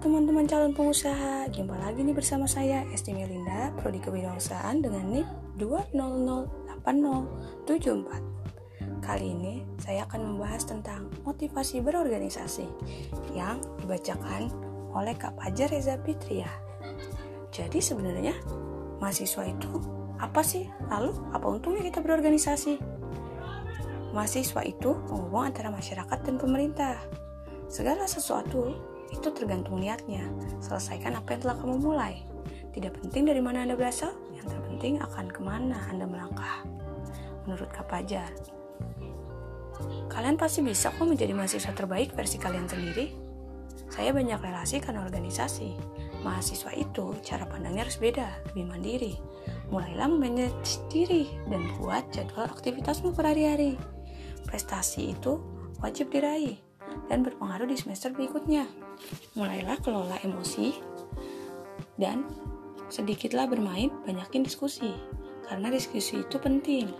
teman-teman calon pengusaha, jumpa lagi nih bersama saya Esti Melinda, Prodi Kewirausahaan dengan NIP 2008074. Kali ini saya akan membahas tentang motivasi berorganisasi yang dibacakan oleh Kak Pajar Reza Fitria. Jadi sebenarnya mahasiswa itu apa sih? Lalu apa untungnya kita berorganisasi? Mahasiswa itu penghubung antara masyarakat dan pemerintah. Segala sesuatu itu tergantung niatnya. Selesaikan apa yang telah kamu mulai. Tidak penting dari mana Anda berasal, yang terpenting akan ke mana Anda melangkah. Menurut Kak Pajar, kalian pasti bisa kok menjadi mahasiswa terbaik versi kalian sendiri. Saya banyak relasi karena organisasi. Mahasiswa itu cara pandangnya harus beda, lebih mandiri. Mulailah memanage diri dan buat jadwal aktivitasmu per hari-hari. Prestasi itu wajib diraih dan berpengaruh di semester berikutnya. Mulailah kelola emosi dan sedikitlah bermain, banyakin diskusi. Karena diskusi itu penting.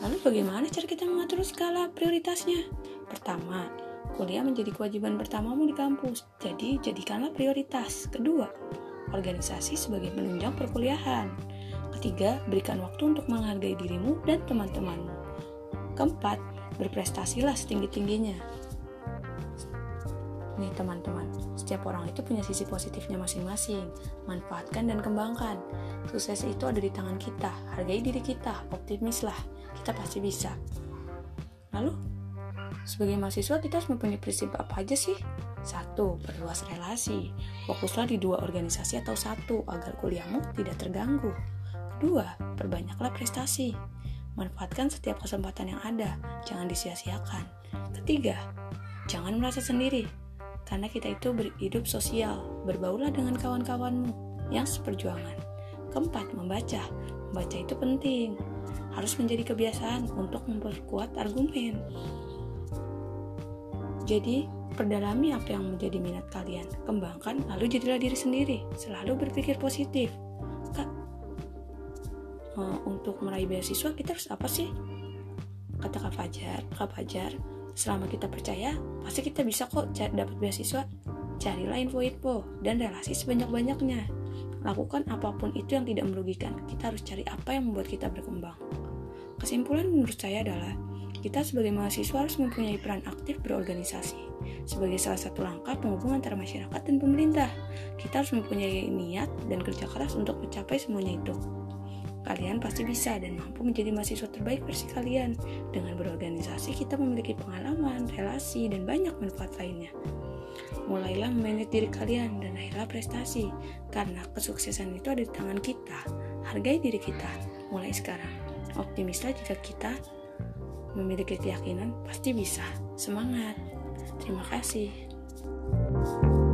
Lalu bagaimana cara kita mengatur skala prioritasnya? Pertama, kuliah menjadi kewajiban pertamamu di kampus. Jadi, jadikanlah prioritas. Kedua, organisasi sebagai penunjang perkuliahan. Ketiga, berikan waktu untuk menghargai dirimu dan teman-temanmu. Keempat, berprestasilah setinggi-tingginya. Nih teman-teman, setiap orang itu punya sisi positifnya masing-masing. Manfaatkan dan kembangkan. Sukses itu ada di tangan kita. Hargai diri kita, optimislah. Kita pasti bisa. Lalu, sebagai mahasiswa kita harus mempunyai prinsip apa aja sih? Satu, perluas relasi. Fokuslah di dua organisasi atau satu agar kuliahmu tidak terganggu. Kedua, perbanyaklah prestasi. Manfaatkan setiap kesempatan yang ada, jangan disia-siakan. Ketiga, jangan merasa sendiri karena kita itu berhidup sosial, berbaulah dengan kawan-kawanmu yang seperjuangan. Keempat, membaca. Membaca itu penting, harus menjadi kebiasaan untuk memperkuat argumen. Jadi, perdalami apa yang menjadi minat kalian, kembangkan, lalu jadilah diri sendiri, selalu berpikir positif. Kak, uh, untuk meraih beasiswa kita harus apa sih? Kata Kak Fajar, Kak Fajar, Selama kita percaya, pasti kita bisa kok dapat beasiswa. Carilah info-info dan relasi sebanyak-banyaknya. Lakukan apa pun itu yang tidak merugikan. Kita harus cari apa yang membuat kita berkembang. Kesimpulan menurut saya adalah kita sebagai mahasiswa harus mempunyai peran aktif berorganisasi sebagai salah satu langkah penghubung antara masyarakat dan pemerintah. Kita harus mempunyai niat dan kerja keras untuk mencapai semuanya itu. Kalian pasti bisa dan mampu menjadi mahasiswa terbaik versi kalian. Dengan berorganisasi, kita memiliki pengalaman, relasi, dan banyak manfaat lainnya. Mulailah memanage diri kalian dan akhirlah prestasi. Karena kesuksesan itu ada di tangan kita. Hargai diri kita mulai sekarang. Optimislah jika kita memiliki keyakinan pasti bisa. Semangat. Terima kasih. thank you